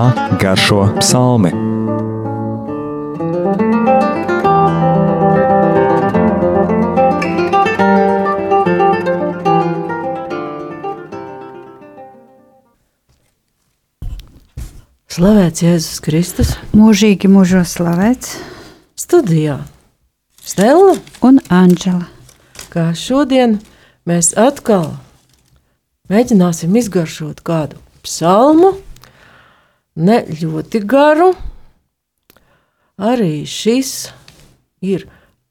kā garšo psalmi. Slavēts Jēzus Kristus. Mūžīgi mūžos slavēts. Studijā Stela un Anģela. Kā šodien mēs atkal mēģināsim izgaršot kādu psalmu, ne ļoti garu. Arī šis ir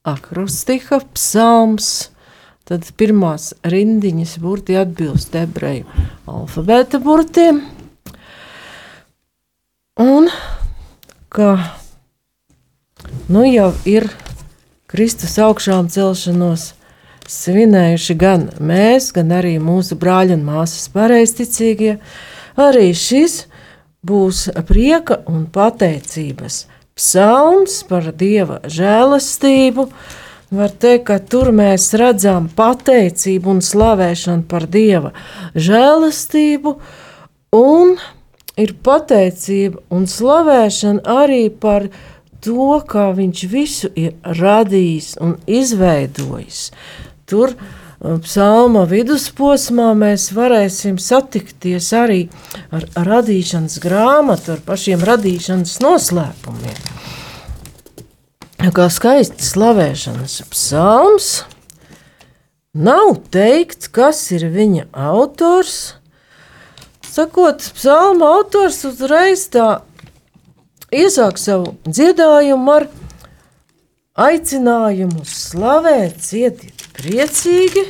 akrostiha psalms. Tad pirmās rindiņas burti atbilst ebreju alfabēta burtiem. Un kā nu jau ir Kristus augšām celšanos svinējuši gan mēs, gan arī mūsu brāļi un māsas pareizticīgie, arī šis būs prieka un pateicības psalms par Dieva žēlastību. Var teikt, ka tur mēs redzam pateicību un slavēšanu par Dieva žēlastību un ir pateicība un slavēšana arī par to, kā viņš visu ir radījis un izveidojis. Tur psalma vidusposmā mēs varēsim satikties arī ar radīšanas grāmatu, ar pašiem radīšanas noslēpumiem. Kā skaists slavēšanas psalms, nav teikts, kas ir viņa autors, sakot, psalma autors uzreiz tā iesāk savu dziedājumu ar aicinājumu slavēt, cietiet priecīgi.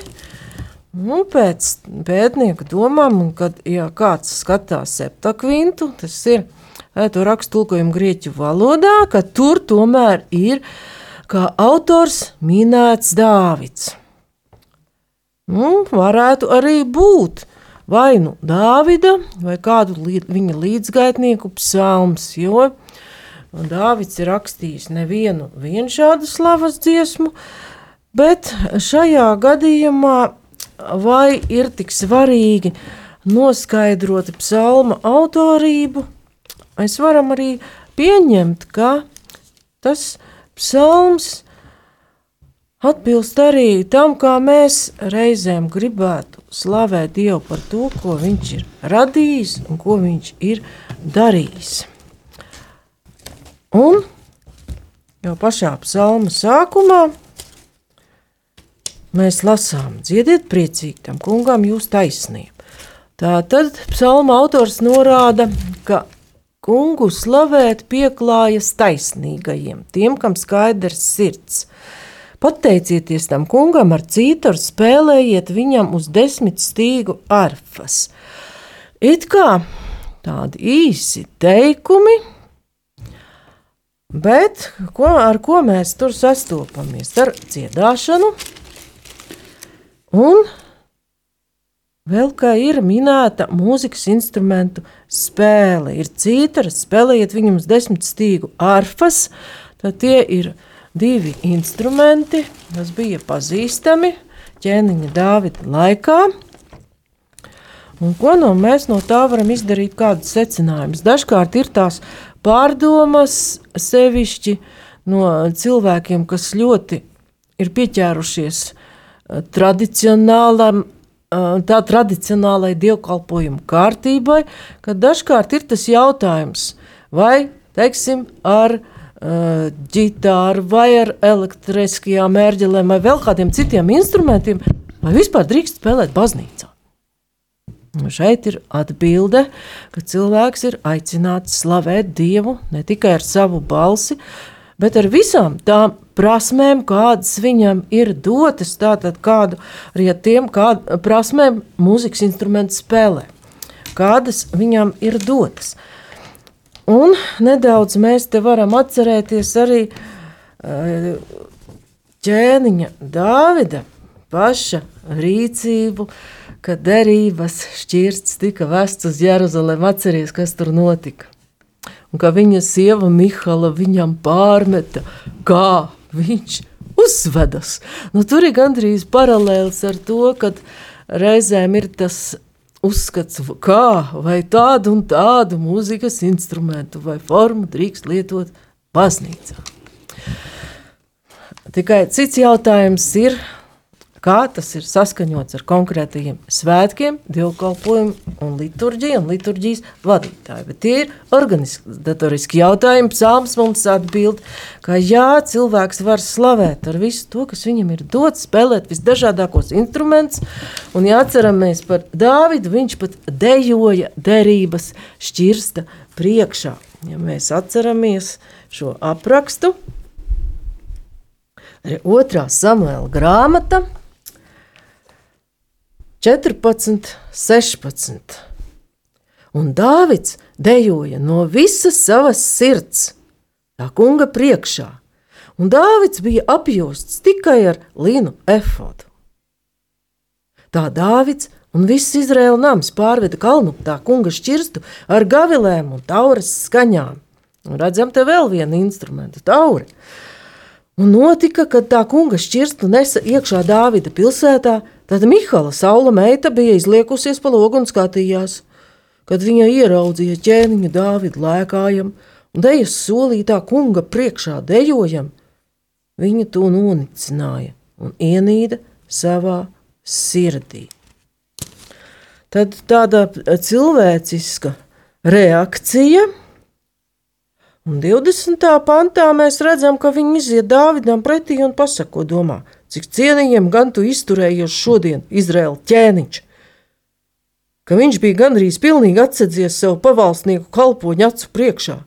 Nu, pēc pētnieka domām, kad ja kāds skatās septakvintu, tas ir to rakstu tulkojumu grieķu valodā, ka tur tomēr ir kā autors minēts Dāvids. Nu, varētu arī būt vai nu Dāvida, vai kādu līd, viņa līdzgaitnieku psalms, jo Dāvids ir rakstījis nevienu šādu slavas dziesmu, bet šajā gadījumā vai ir tik svarīgi noskaidrot psalma autorību, mēs varam arī pieņemt, ka tas psalms atbilst arī tam, kā mēs reizēm gribētu slavēt Dievu par to, ko Viņš ir radījis un ko Viņš ir darījis. Un jau pašā psalma sākumā mēs lasām, dziediet priecīgi tam kungam jūs taisnību. Tā tad psalma autors norāda, ka kungu slavēt pieklājas taisnīgajiem, tiem, kam skaidrs sirds – Pateicieties tam kungam ar cītaru, spēlējiet viņam uz desmit stīgu arfas. It kā tādi īsi teikumi, bet ko, ar ko mēs tur sastopamies? Ar dziedāšanu un vēl kā ir minēta mūzikas instrumentu spēle. Ir cītara, spēlējiet viņam desmit stīgu arfas, tad tie ir divi instrumenti, kas bija pazīstami ķēniņa Dāvida laikā. Un ko no mēs no tā varam izdarīt? Kādus secinājumus? Dažkārt ir tās pārdomas, sevišķi no cilvēkiem, kas ļoti ir pieķērušies eh, tradicionālam, eh, tā tradicionālai dievkalpojumu kārtībai, ka dažkārt ir tas jautājums, vai, teiksim, ar ģitāru, vai ar elektriskajām mērķelēm, vai vēl kādiem citiem instrumentiem, vai vispār drīkst spēlēt baznīcā. Šeit ir atbilde, ka cilvēks ir aicināts slavēt Dievu ne tikai ar savu balsi, bet ar visām tām prasmēm, kādas viņam ir dotas, tātad kādu arī ar tiem kādu prasmēm mūzikas instrumentu spēlē, kādas viņam ir dotas. Uh, Un nedaudz mēs te varam atcerēties arī ķēniņa Dāvida paša rīcību, kad derības šķirsts tika vests uz Jeruzalem. Atceries, kas tur notika. Un ka viņa sieva Mihala viņam pārmeta, kā viņš uzvedas. Nu, tur ir gandrīz paralēls ar to, kad reizēm ir tas uzskats, kā vai tādu un tādu mūzikas instrumentu vai formu drīkst lietot baznīcā. Tikai cits jautājums ir, kā tas ir saskaņots ar konkrētajiem svētkiem, dievkalpojumu un liturģiju un liturģijas vadītāju. Bet tie ir organizatoriski jautājumi. Psalms mums atbild, ka jā, cilvēks var slavēt ar visu to, kas viņam ir dots, spēlēt visdažādākos instrumentus. Un jāatceramies par Dāvidu, viņš pat dejoja derības šķirsta priekšā. Ja mēs atceramies šo aprakstu, arī otrā Samuela grāmata – 14, 16. Un Dāvids dejoja no visas savas sirds, tā kunga priekšā, un Dāvids bija apjosts tikai ar līnu efodu. Tā Dāvids un viss Izraēla nams pārveda kalnu tā kunga šķirstu ar gavilēm un tauras skaņām. Un redzam te vēl vienu instrumentu, tauri. Un notika, kad tā kunga šķirstu nesa iekšā Dāvida pilsētā, Tad Mihala saula meita bija izliekusies pa logu un skatījās, kad viņa ieraudzīja ķēniņu Dāvidu lēkājam un dejas solītā kunga priekšā dejojam, viņa to nonicināja un ienīda savā sirdī. Tad tāda cilvēciska reakcija, un 20. pantā mēs redzam, ka viņi iziet Dāvidam pretī un pasako domā – cik cienījam gan tu izturējies šodien, Izraēla ķēniņš, ka viņš bija gandrīz pilnīgi atsedzies sev pavalsnieku kalpoņu acu priekšā,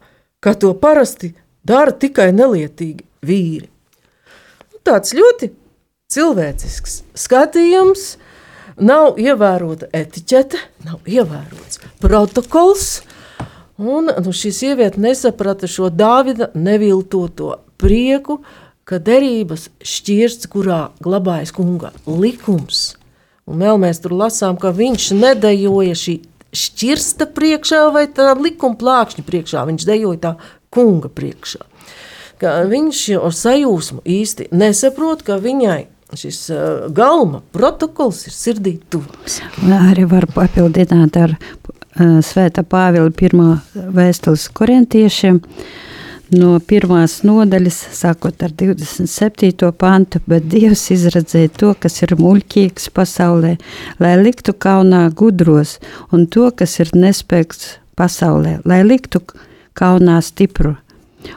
kā to parasti dara tikai nelietīgi vīri. Nu, tāds ļoti cilvēcisks skatījums, nav ievērota etiķete, nav ievērots protokols, un nu, šī sieviete nesaprata šo Dāvida neviltoto prieku, ka derības šķirsts, kurā glabājas kunga likums, un vēl mēs tur lasām, ka viņš nedejoja šī šķirsta priekšā vai tā likuma plākšņa priekšā, viņš dejoja tā kunga priekšā. Ka viņš jau sajūsmu īsti nesaprot, ka viņai šis uh, galma protokols ir sirdī tuvs. Arī var papildināt ar uh, Svēta Pāvila pirmā vēstules korintiešiem, no pirmās nodaļas, sākot ar 27. pantu, bet Dievs izredzēja to, kas ir muļķīgs pasaulē, lai liktu kaunā gudros, un to, kas ir nespēks pasaulē, lai liktu kaunā stipru.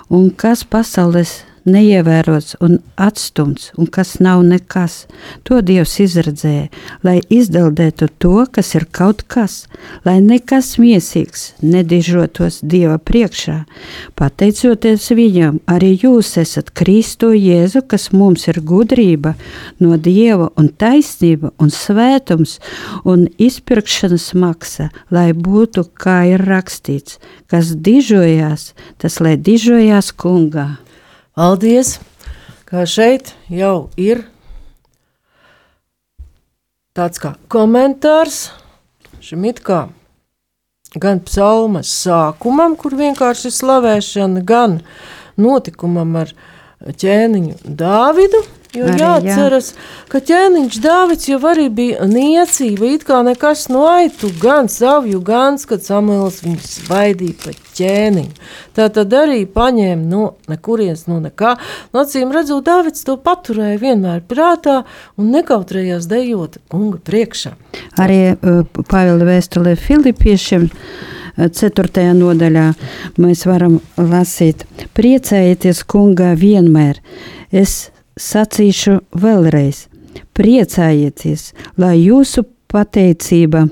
Un kas pasaules neievērots un atstumts, un kas nav nekas. To Dievs izredzēja, lai izdeldētu to, kas ir kaut kas, lai nekas miesīgs nedižotos Dieva priekšā. Pateicoties viņam, arī jūs esat Kristo Jēzu, kas mums ir gudrība no Dieva un taisnība un svētums un izpirkšanas maksa, lai būtu, kā ir rakstīts, kas dižojās, tas lai dižojās kungā. Paldies, kā šeit jau ir tāds kā komentārs šim it kā gan psalmas sākumam, kur vienkārši slavēšana, gan notikumam ar ķēniņu Dāvidu, Jo arī, jāatceras, jā. ka ķēniņš Dāvids jau arī bija niecība, it kā nekas no aitu, gan savju, gan, kad Samuels viņu svaidīja pa ķēniņu. Tā tad arī paņēma no nekurienes, no nekā. Nacīm redzot, Dāvids to paturēja vienmēr prātā un nekautrējās dejot kunga priekšā. Arī uh, Pāvila vēstulē Filipiešiem. 4. nodaļā mēs varam lasīt: Priecājieties, kungā, vienmēr! Es sacīšu vēlreiz: priecājieties, lai jūsu pateicība,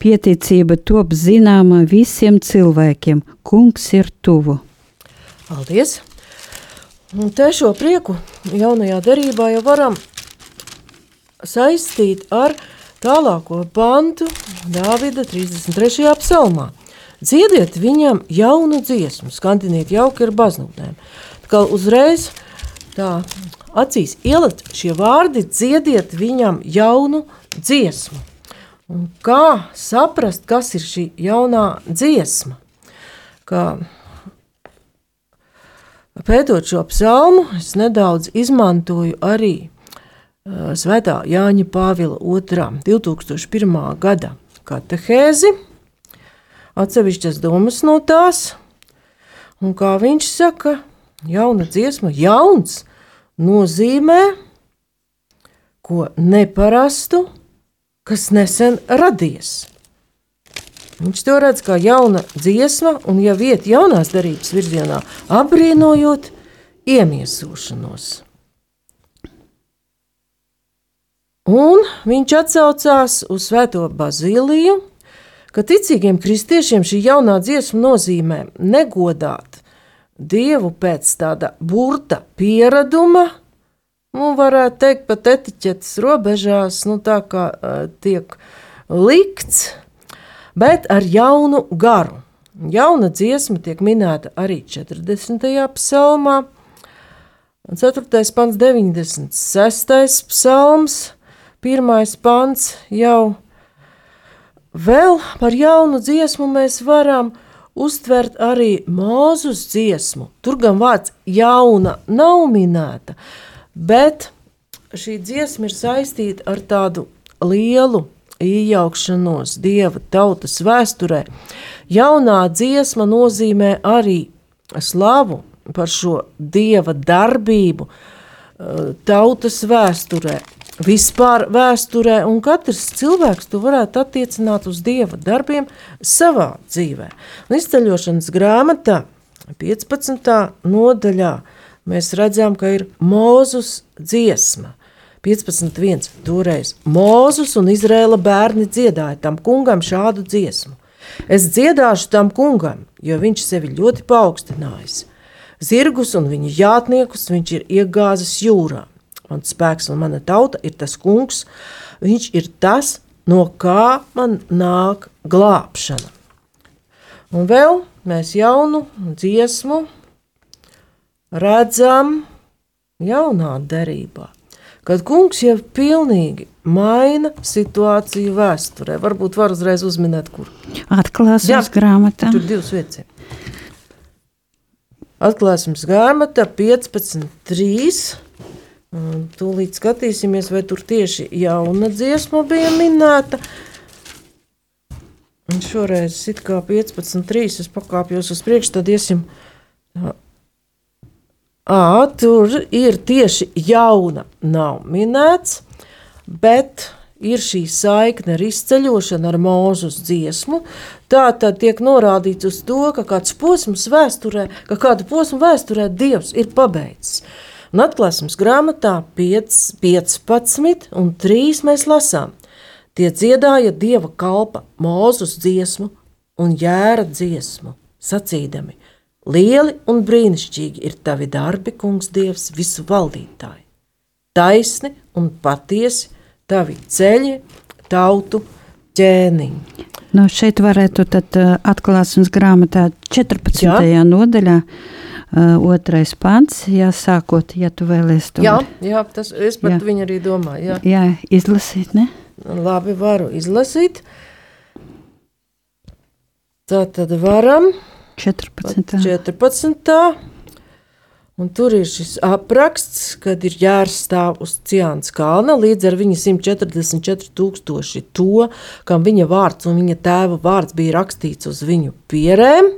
pieticība top zināma visiem cilvēkiem. Kungs ir tuvu. Paldies! Un te šo prieku jaunajā derībā jau varam saistīt ar tālāko pantu Dāvida 33. psalmā. Dziediet viņam jaunu dziesmu, skandiniet jauki ar baznūtēm. Kā uzreiz uh, tā acīs ielikt šie vārdi, dziediet viņam jaunu dziesmu. Un kā saprast, kas ir šī jaunā dziesma? Kā pētot šo psalmu, es nedaudz izmantoju arī Svētā Jāņa Pāvila 2. 2001. gada katehēzi, atsevišķas domas no tās. Un kā viņš saka, jauna dziesma, jauns nozīmē ko neparastu, kas nesen radies. Viņš to redz kā jauna dziesma, un jau iet jaunās darbības virzienā, apbrīnojot iemiesošanos. Un viņš atsaucās uz Svēto Bazīliju, ka ticīgiem kristiešiem šī jaunā dziesma nozīmē negodāt dievu pēc tāda burta piereduma, nu, varētu teikt, pat etiķetes robežās, nu, tā kā uh, tiek likts, bet ar jaunu garu. Jauna dziesma tiek minēta arī 40. psalmā, 4. pants, 96. psalms, 1. pants jau vēl par jaunu dziesmu mēs varam uztvert arī mūzus dziesmu. Tur gan vārds jauna nav minēta, bet šī dziesma ir saistīta ar tādu lielu iejaukšanos dieva tautas vēsturē. Jaunā dziesma nozīmē arī slavu par šo dieva darbību eh, tautas vēsturē, vispār vēsturē, un katrs cilvēks to varētu attiecināt uz dieva darbiem savā dzīvē. Un izceļošanas grāmatā 15. nodaļā mēs redzam, ka ir Mūzus dziesma. 15.1. Toreiz Mūzus un Izrēla bērni dziedāja tam kungam šādu dziesmu. Es dziedāšu tam kungam, jo viņš sevi ļoti paaugstinājis. Zirgus un viņa jātniekus viņš ir iegāzis jūrā. Mans spēks un mana tauta ir tas kungs, viņš ir tas, no kā man nāk glābšana. Un vēl mēs jaunu dziesmu redzam jaunā derībā, kad kungs jau pilnīgi maina situāciju vēsturē. Varbūt var uzreiz uzminēt, kur. Atklāsmes grāmatā. Tur divas vietas. Atklāsmes grāmata 15.3. Tūlīt skatīsimies, vai tur tieši jauna dziesma bija minēta. Un šoreiz kā 15.3. es pakāpjos uz priekšu, tad iesim. Ā, tur ir tieši jauna, nav minēts, bet ir šī saikne ar izceļošanu, ar mūžus dziesmu. Tā tad tiek norādīts uz to, ka kāds posms vēsturē, ka kādu posmu vēsturē Dievs ir pabeidzis. Un atklāsmes grāmatā 5, 15 un 3 mēs lasām. Tie dziedāja Dieva kalpa mūzus dziesmu un jēra dziesmu, sacīdami, lieli un brīnišķīgi ir tavi darbi, kungs Dievs, visu valdītāji. Taisni un patiesi tavi ceļi, tautu ķēniņi. Nu, šeit varētu uh, atklāsmes grāmatā 14. Jā. nodaļā uh, otrais pants, jā, sākot, ja tu vēlies to. Jā, jā tas, es par viņu arī domāju. Jā, jā izlasīt, ne? Labi, varu izlasīt. Tā tad varam. 14. 14. Un tur ir šis apraksts, kad ir jāstāv uz Ciānas kalna līdz ar viņa 144 tūkstoši to, kam viņa vārds un viņa tēva vārds bija rakstīts uz viņu pierēm.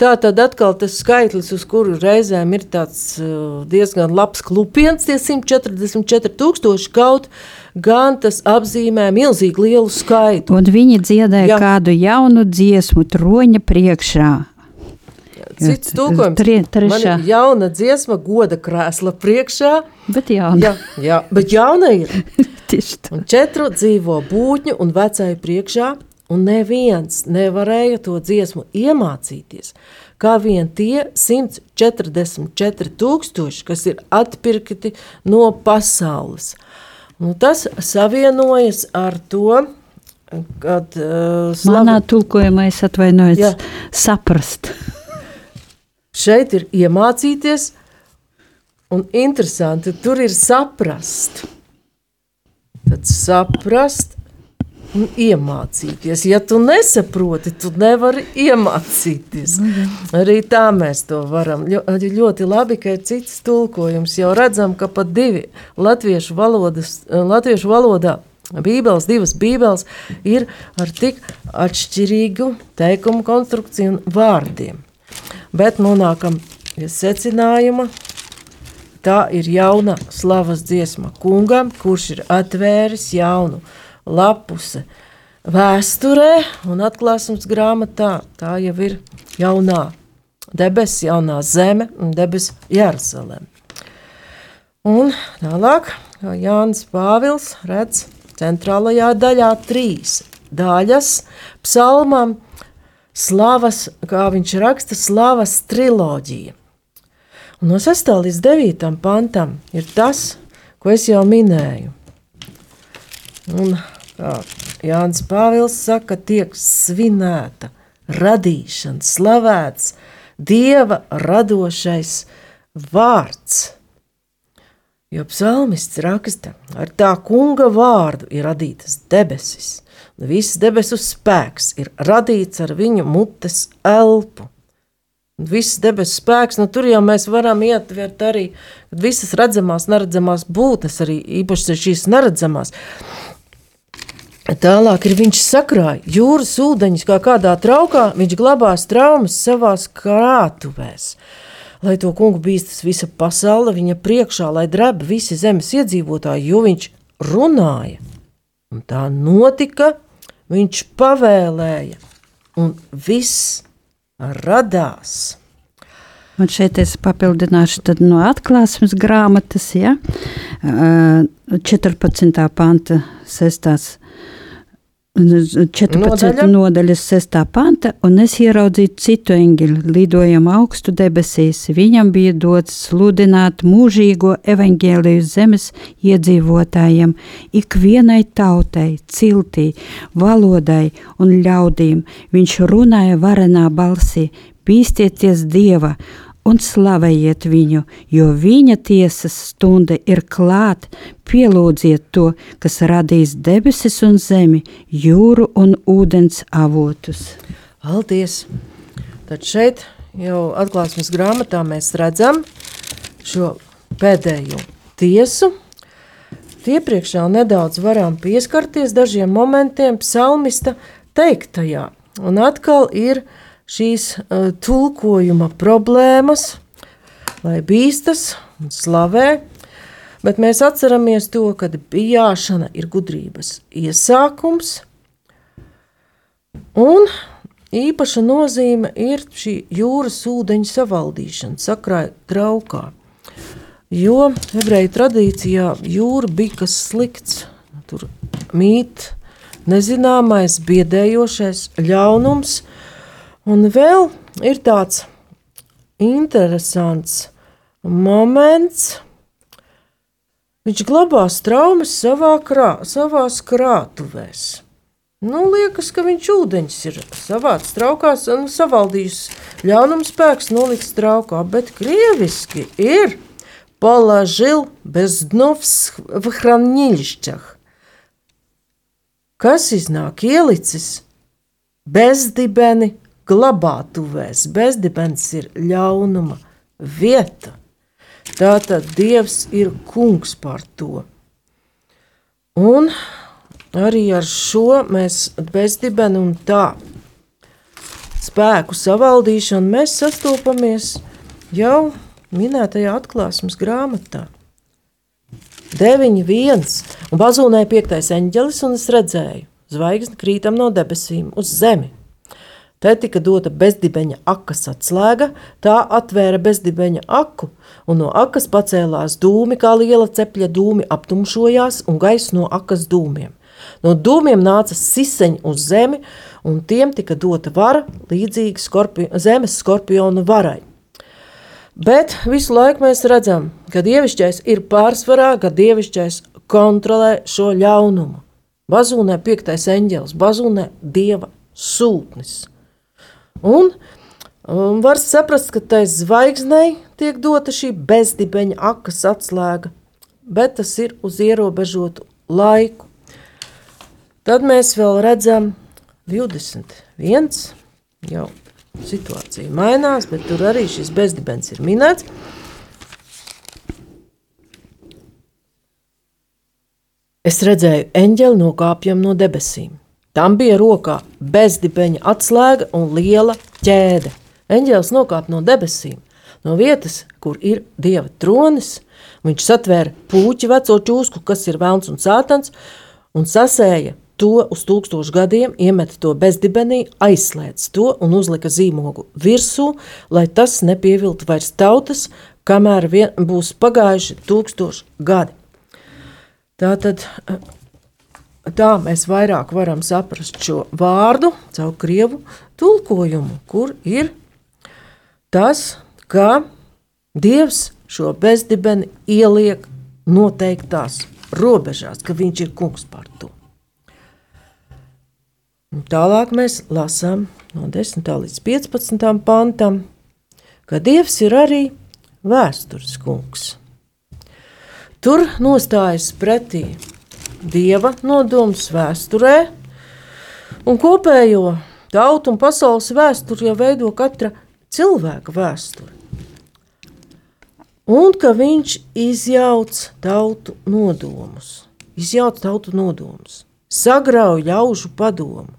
Tā tad atkal tas skaitlis, uz kuru reizēm ir tāds uh, diezgan labs klupiens, tie 144 tūkstoši kaut, gan tas apzīmē milzīgi lielu skaitu. Un viņi dziedāja kādu jaunu dziesmu troņa priekšā cits tulkojums. Tri, trešā. Man jauna dziesma goda krēsla priekšā. Bet jauna. Jā, jā bet jauna ir. Tieši tā. Un četru dzīvo būtņu un vecāju priekšā, un neviens nevarēja to dziesmu iemācīties, kā vien tie 144 tūkstoši, kas ir atpirkti no pasaules. Nu, tas savienojas ar to, kad uh, slavu... Manā tulkojumā es atvainojos saprast. Šeit ir iemācīties, un interesanti, tur ir saprast. Tad saprast un iemācīties. Ja tu nesaproti, tu nevari iemācīties. Arī tā mēs to varam. Ļoti labi, ka ir cits tulkojums. Jau redzam, ka pat divi latviešu, valodas, latviešu valodā Bībeles, divas Bībeles ir ar tik atšķirīgu teikumu konstrukciju un vārdiem. Bet nonākam pie secinājuma, tā ir jauna slavas dziesma kungam, kurš ir atvēris jaunu lapusi vēsturē un atklāsmes grāmatā. Tā jau ir jaunā debesis, jaunā zeme un debesis Jerusalem. Un tālāk Jānis Pāvils redz centrālajā daļā trīs daļas psalmam slavas, kā viņš raksta, slavas triloģija. Un no 6. līdz 9. pantam ir tas, ko es jau minēju. Un, Jānis Pāvils saka, tiek svinēta radīšana, slavēts Dieva radošais vārds. Jo psalmists raksta, ar tā kunga vārdu ir radītas debesis, un viss debesu spēks ir radīts ar viņu mutes elpu. Un viss debesu spēks, nu tur jau mēs varam ietvert arī visas redzamās, neredzamās būtnes, arī īpaši šīs neredzamās. Tālāk ir viņš sakrāja jūras ūdeņus, kā kādā traukā viņš glabās traumas savās krātuvēs lai to kungu bīstas visa pasaule viņa priekšā, lai drēb visi zemes iedzīvotāji, jo viņš runāja. Un tā notika, viņš pavēlēja, un viss radās. Un šeit es papildināšu no atklāsmes grāmatas, ja? 14. panta 6. 14 Nodaļa. nodaļas 6. panta, un es ieraudzīju citu eņģeli, lidojam augstu debesīs. Viņam bija dots sludināt mūžīgo evaņģēliju zemes iedzīvotājiem, ikvienai tautai, ciltī, valodai un ļaudīm. Viņš runāja varenā balsī: Bīstieties Dieva! Un slavējiet viņu, jo viņa tiesas stunda ir klāt. Pielūdziet to, kas radīs debesis un zemi, jūru un ūdens avotus. Paldies! Tad šeit jau atklāsmes grāmatā mēs redzam šo pēdējo tiesu. Iepriekš jau nedaudz varam pieskarties dažiem momentiem psalmista teiktajā. Un atkal ir uh, šīs uh, tulkojuma problēmas, lai bīstas un slavē, bet mēs atceramies to, ka bijāšana ir gudrības iesākums, un īpaša nozīme ir šī jūras ūdeņa savaldīšana, sakrāja traukā. Jo ebreju tradīcijā jūra bija kas slikts, tur mīt nezināmais, biedējošais ļaunums, Un vēl ir tāds interesants moments. Viņš glabā traumas savā krā, savās krātuvēs. Nu, liekas, ka viņš ūdeņš ir savāds traukās un savaldījis ļaunumu spēks nolikt traukā, bet krieviski ir palažil bezdnovs v hranīļšķah. Kas iznāk ielicis bezdibeni glabātuvēs. Bezdibens ir ļaunuma vieta. Tātad Dievs ir kungs par to. Un arī ar šo mēs bezdibeni un tā spēku savaldīšanu mēs sastopamies jau minētajā atklāsmes grāmatā. 9, 1. Un bazūnēja piektais eņģelis, un es redzēju, zvaigzni krītam no debesīm uz zemi Te tika dota bezdibeņa akas atslēga, tā atvēra bezdibeņa aku, un no akas pacēlās dūmi, kā liela cepļa dūmi aptumšojās un gaisa no akas dūmiem. No dūmiem nāca siseņi uz zemi, un tiem tika dota vara līdzīga skorpi zemes skorpionu varai. Bet visu laiku mēs redzam, ka dievišķais ir pārsvarā, ka dievišķais kontrolē šo ļaunumu. Bazūnē piektais eņģelis, bazūnē dieva sūtnis. Un, un var saprast, ka tai zvaigznei tiek dota šī bezdibeņa akas atslēga, bet tas ir uz ierobežotu laiku. Tad mēs vēl redzam 21. jau situācija mainās, bet tur arī šis bezdibens ir minēts. Es redzēju eņģeli nokāpjam no debesīm. Tam bija rokā bezdibeņa atslēga un liela ķēde. Eņģēlis nokāpa no debesīm, no vietas, kur ir dieva tronis. Viņš satvēra puķi veco čūsku, kas ir velns un sātans, un sasēja to uz tūkstošu gadiem, iemeta to bezdibenī, aizslēdz to un uzlika zīmogu virsū, lai tas nepieviltu vairs tautas, kamēr vien, būs pagājuši tūkstoši gadi. Tātad tā mēs vairāk varam saprast šo vārdu caur krievu tulkojumu, kur ir tas, ka Dievs šo bezdibeni ieliek noteiktās robežās, ka viņš ir kungs par to. Un tālāk mēs lasām no 10. līdz 15. pantam, ka Dievs ir arī vēstures kungs. Tur nostājas pretī dieva nodoms vēsturē, un kopējo tautu un pasaules vēsturi jau veido katra cilvēka vēsturi un ka viņš izjauc tautu nodomus, izjauc tautu nodomus, sagrauj ļaužu padomu.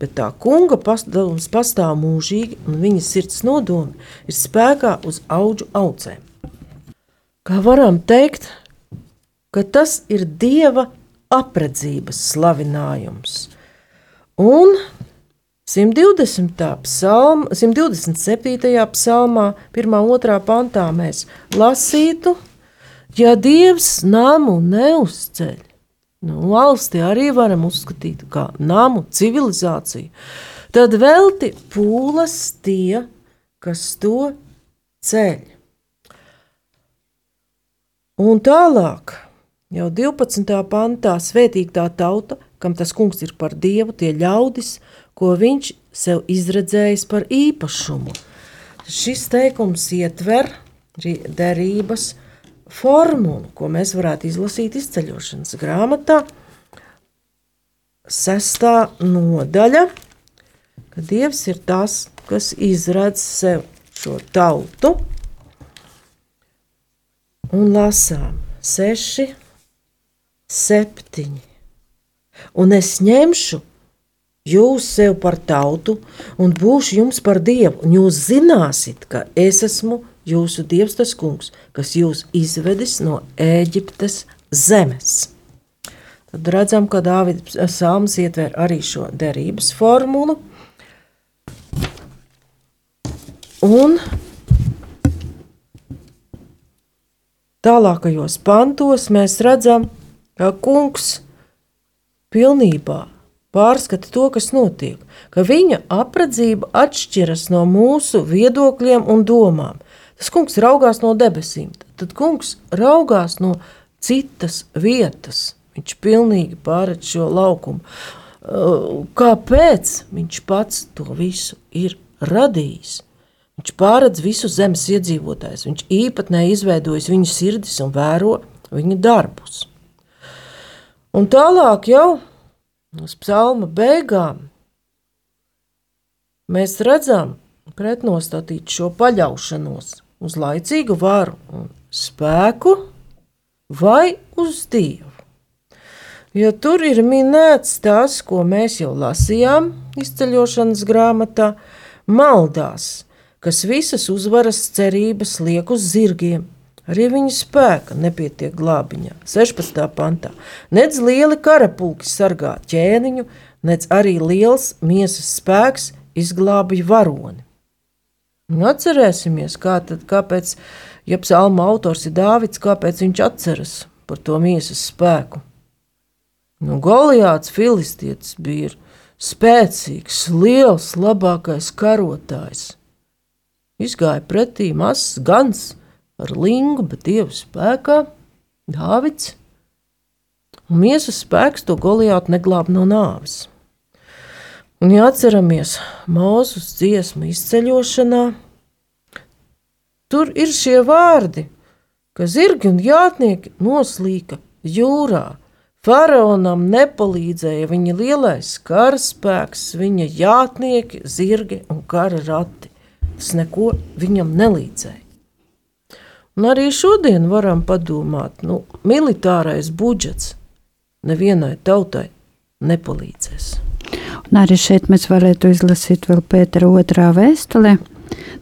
Bet tā kunga padoms pastāv mūžīgi, un viņa sirds nodomi ir spēkā uz augu audzēm. Kā varam teikt, ka tas ir dieva apredzības slavinājums. Un 120. Psalma, 127. psalmā, 1. pantā mēs lasītu, ja Dievs namu neuzceļ, nu, valsti arī varam uzskatīt kā namu civilizāciju, tad velti pūlas tie, kas to ceļ. Un tālāk, jau 12. pantā, svētīgā tauta, kam tas kungs ir par dievu, tie ļaudis, ko viņš sev izredzējis par īpašumu. Šis teikums ietver derības formulu, ko mēs varētu izlasīt izceļošanas grāmatā. Sestā nodaļa, ka Dievs ir tas, kas izradz sev šo tautu, un lasām seši, septiņi. Un es ņemšu jūs sev par tautu un būšu jums par dievu, un jūs zināsiet, ka es esmu jūsu dievs, tas kungs, kas jūs izvedis no Ēģiptes zemes. Tad redzam, ka Dāvida salms ietver arī šo derības formulu. Un tālākajos pantos mēs redzam, ka kungs pilnībā pārskata to, kas notiek, ka viņa apredzība atšķiras no mūsu viedokļiem un domām. Tas kungs raugās no debesīm, tad kungs raugās no citas vietas. Viņš pilnīgi pārēc šo laukumu. Uh, kāpēc viņš pats to visu ir radījis? Viņš pārredz visu zemes iedzīvotājus, viņš īpatnēji izveidojis viņu sirdis un vēro viņu darbus. Un tālāk jau uz psalma beigām, mēs redzam pretnostatīt šo paļaušanos uz laicīgu varu un spēku vai uz Dievu. Jo tur ir minēts tas, ko mēs jau lasījām izceļošanas grāmatā, maldās, kas visas uzvaras cerības liek uz zirgiem – Arī viņa spēka nepietiek glābiņā. 16. pantā. Nedz lieli karapulki sargā ķēniņu, nedz arī liels miesas spēks izglābja varoni. Un atcerēsimies, kā tad, kāpēc, ja psalma autors ir Dāvids, kāpēc viņš atceras par to miesas spēku. Nu, Goliāts filistietis bija spēcīgs, liels, labākais karotājs. Izgāja pretī mazs gans, ar lingu, bet dievu spēkā Dāvids. Un miesas spēks to Goliātu neglāb no nāves. Un, ja atceramies mūsu dziesmu izceļošanā, tur ir šie vārdi, ka zirgi un jātnieki noslīka jūrā. Faraonam nepalīdzēja viņa lielais karaspēks, viņa jātnieki, zirgi un kara rati. Tas neko viņam nelīdzēja. Un arī šodien varam padomāt, nu, militārais budžets nevienai tautai nepalīdzēs. Un arī šeit mēs varētu izlasīt vēl Pētera otrā vēstulē,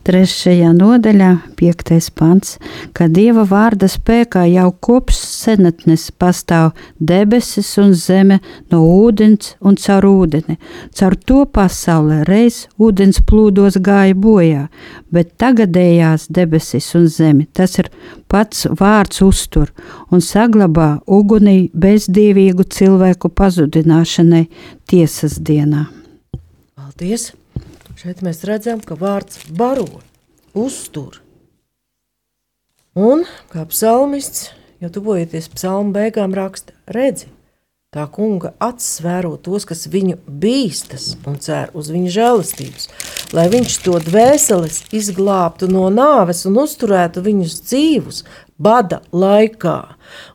Trešajā nodaļā, piektais pants, ka Dieva vārda spēkā jau kopš senatnes pastāv debesis un zeme no ūdens un caur ūdeni. Caur to pasaule reiz ūdens plūdos gāja bojā, bet tagadējās debesis un zeme tas ir pats vārds uztur un saglabā ugunī bezdīvīgu cilvēku pazudināšanai tiesas dienā. Paldies! Šeit mēs redzam, ka vārds baro, uztur. Un kā psalmists, jo tuvojoties psalmu beigām, raksta, redzi, tā kunga acis vēro tos, kas viņu bīstas un cer uz viņa žēlastības, lai viņš to dvēseles izglābtu no nāves un uzturētu viņus dzīvus bada laikā.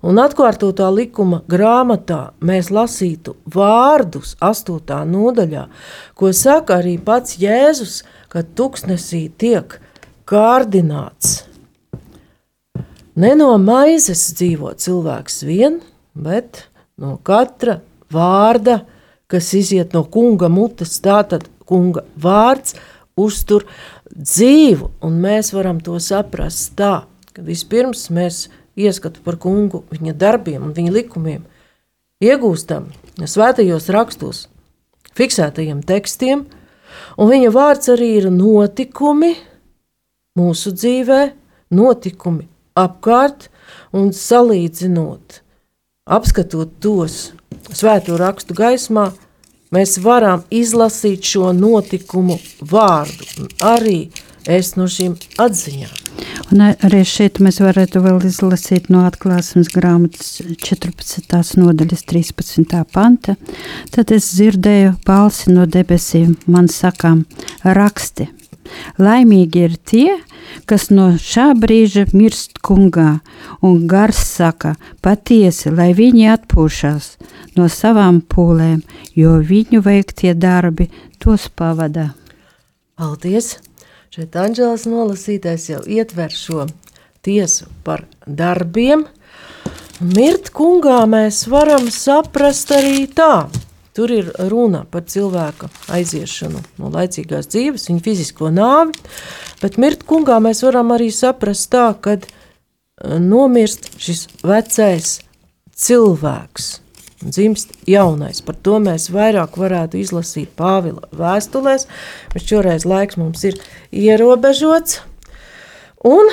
Un atkārtotā likuma grāmatā mēs lasītu vārdus, astotā nodaļā, ko saka arī pats Jēzus, kad tuksnesī tiek kārdināts. Ne no maizes dzīvo cilvēks vien, bet no katra vārda, kas iziet no kunga mutes, tātad kunga vārds uztur dzīvu, un mēs varam to saprast tā, ka vispirms mēs ieskatu par kungu, viņa darbiem un viņa likumiem iegūstam svētajos rakstos, fiksētajiem tekstiem, un viņa vārds arī ir notikumi mūsu dzīvē, notikumi apkārt un salīdzinot, apskatot tos svēto rakstu gaismā, mēs varam izlasīt šo notikumu vārdu un arī es no šīm atziņām. Un arī šeit mēs varētu vēl izlasīt no atklāsmes grāmatas 14. nodaļas 13. panta. Tad es dzirdēju balsi no debesīm, man sakām, raksti. Laimīgi ir tie, kas no šā brīža mirst kungā, un gars saka, patiesi, lai viņi atpūšas no savām pūlēm, jo viņu veiktie darbi tos pavada. Paldies! Šeit Anģelas nolasītais jau ietver šo tiesu par darbiem. Mirt kungā mēs varam saprast arī tā. Tur ir runa par cilvēka aiziešanu no laicīgās dzīves, viņa fizisko nāvi, bet mirt kungā mēs varam arī saprast tā, kad eh, nomirst šis vecais cilvēks dzimst jaunais. Par to mēs vairāk varētu izlasīt Pāvila vēstulēs, bet šoreiz laiks mums ir ierobežots. Un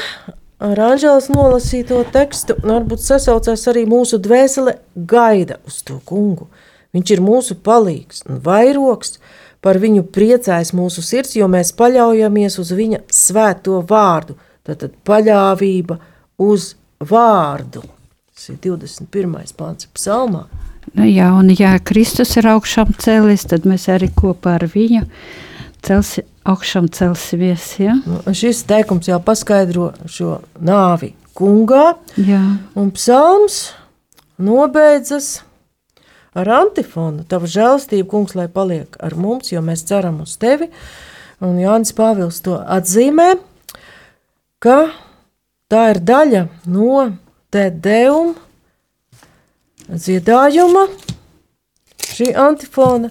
ar Anģeles nolasīto tekstu varbūt sasaucās arī mūsu dvēsele gaida uz to kungu. Viņš ir mūsu palīgs un vairoks, par viņu priecājas mūsu sirds, jo mēs paļaujamies uz viņa svēto vārdu. Tātad paļāvība uz vārdu. Tas ir 21. pāns psalmā. Nu, jā, un ja Kristus ir augšām cēlies, tad mēs arī kopā ar viņu celsi, augšām celsimies. Ja? Nu, šis teikums jau paskaidro šo nāvi kungā, jā. un psalms nobeidzas ar antifonu. Tava žēlstība, kungs, lai paliek ar mums, jo mēs ceram uz tevi. Un Jānis Pāvils to atzīmē, ka tā ir daļa no te deuma dziedājuma, šī antifona,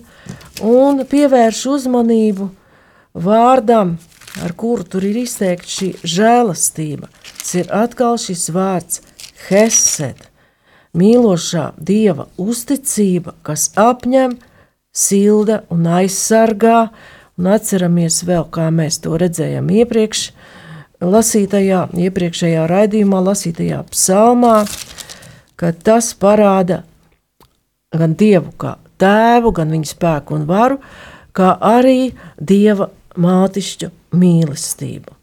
un pievērš uzmanību vārdam, ar kuru tur ir izteikta šī žēlastība. Tas ir atkal šis vārds Hesed, mīlošā dieva uzticība, kas apņem, silda un aizsargā, un atceramies vēl, kā mēs to redzējām iepriekš, lasītajā, iepriekšējā raidījumā, lasītajā psalmā, ka tas parāda gan Dievu kā tēvu, gan viņa spēku un varu, kā arī Dieva mātišķu mīlestību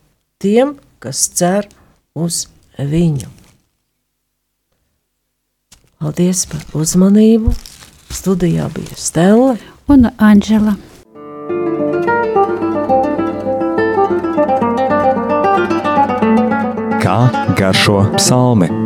tiem, kas cer uz viņu. Paldies par uzmanību! Studijā bija Stela un Anģela. Kā garšo psalmi?